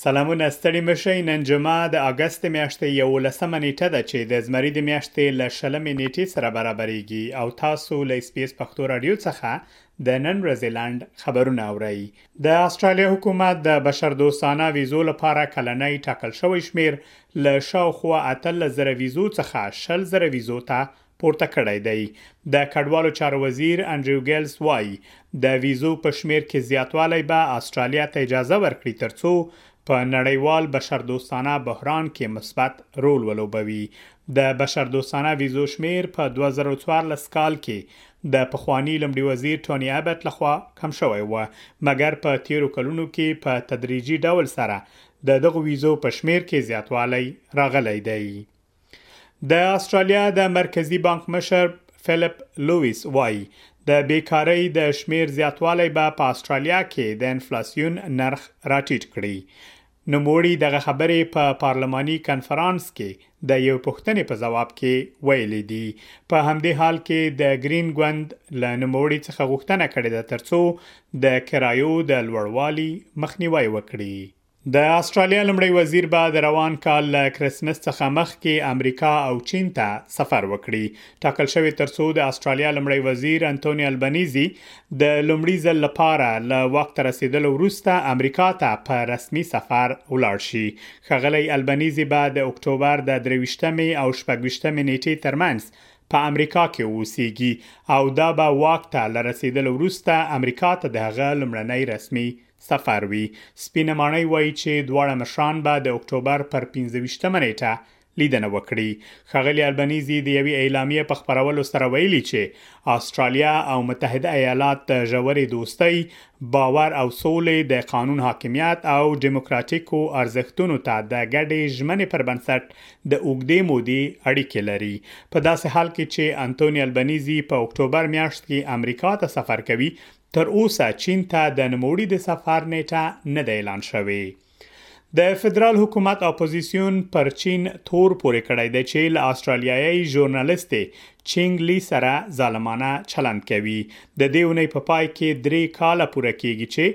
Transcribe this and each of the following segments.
سلامونه ستړي مه شئ نن جمعه د اګست د میاشتې یولسمه نیټه ده چې د زمري د میاشتې له شلمې نیټې سره برابرېږي او تاسو له اس پی اس پښتو رادیو څخه د نن ورځې لنډ خبرونه اورئ د استرالیا حکومت د بشردوستانه ویزو لپاره کلنۍ ټاکل شوی شمیر له شاوخوا 18000 ویزو څخه 20000 ویزو ته پورته کړی دی. د کډوالو چارو وزیر انډریو ګیلز وايي، د ویزو په شمېر کې زیاتوالی به اسټرالیا ته اجازه ورکړي ترڅو په نړیوال بشردوستانه بحران کې مثبت رول ولوبوي. د بشردوستانه ویزو شمېر په دوه زره او څوارلس کال کې د پخواني لومړي وزیر ټوني ابټ لخوا کم شوی و، مګر په تېرو کلونو کې په تدریجي ډول سره د دغو ویزو په شمېر کې زیاتوالی راغلی دی. د استرالیا د مرکزی بانک مشر فیلپ لویس وایي د بیکاری د شمیر زیاتوالی به په استرالیا کې د انفلاسیون نرخ راټیټ کړي نوموړي دغه خبرې په پارلماني کنفرانس کې د یو پښتنې په جواب کې ویلې دي په همدې حال کې د گرین ګوند له نوموړي څخه غوښتنه کړې ده ترڅو د کرایو د لوړوالي مخنیوي وکړي د استرالیا لمړی وزیر به د روان کال له کریسمس څخه مخکې امریکا او چین ته سفر وکړي ټاکل شوی ترڅو د استرالیا لمړی وزیر انټونی البنیزي د لمړي ځل لپاره له وخت رسیدلو وروسته امریکا ته په رسمي سفر ولاړ شي خغلی البنیزي به د اکتوبر د 23مې او 24مې نیټې ترمنځ په امریکا کې اوسېږي او دا به واک ته لرسیدلو وروسته امریکا ته د هغه لمړنۍ رسمي سفر وي. سپینه ماڼۍ وايي چې دواړه مشران به د اکټوبر پر پنځه ویشت مه نېټه لیدنه وکړي. ښاغلي البنیزي د یوې اعلامیې په خپرولو سره ویلي چې اسټرالیا او متحده ایالات د ژورې دوستۍ، باور او سولې، د قانون حاکمیت او ډیموکراټیکو ارزښتونو ته د ګډې ژمنې پر بنسټ د اوږدې مودې اړیکې لري. په داسې حال کې چې انتوني البنیزي په اکټوبر میاشت کې امریکا ته سفر کوي، تر اوسه چین ته د نوموړي د سفر نېټه نه ده اعلان شوې. د فدرال حکومت اپوزیسیون پر چین تور پورې کړی دی چې له استرالیایۍ ژورنالیستې چینګ لي سره ظالمانه چلند کوي. د دې اونۍ په پای کې درې کاله پوره کېږي چې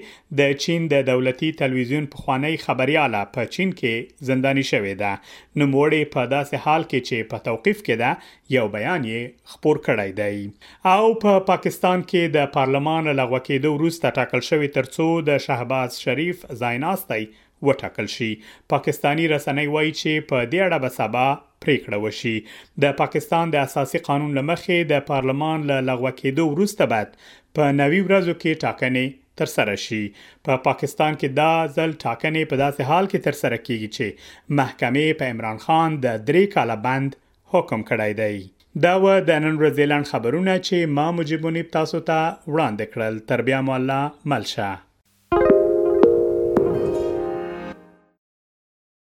د چین د دولتي تلویزیون پخوانۍ خبریاله په چین کې زنداني شوې ده. نوموړې په داسې حال کې چې په توقیف کې ده، یو بیان یې خپور کړی دی او په پا پاکستان کې د پارلمان لغوه کېدو وروسته ټاکل شوی ترڅو د شهباز شریف ځایناستی وټاکل شي پاکستاني رسنۍ وایي چې په دې اړه به سبا پریکړه وشي د پاکستان د اساسي قانون لمخې د پارلمان له لغوه کېدو وروسته باید په 90 ورځو کې ټاکنې تر سره شي په پا پاکستان کې دا ځل ټاکنې په داسې حال کې تر سره کیږي چې محکمې په عمران خان د درې کاله بند حکم کړی دی. دا وه د نن ورځې لنډ خبرونه چې ما مجیب منیب تاسو ته وړاندې کړل تر بیا مو الله مل شه.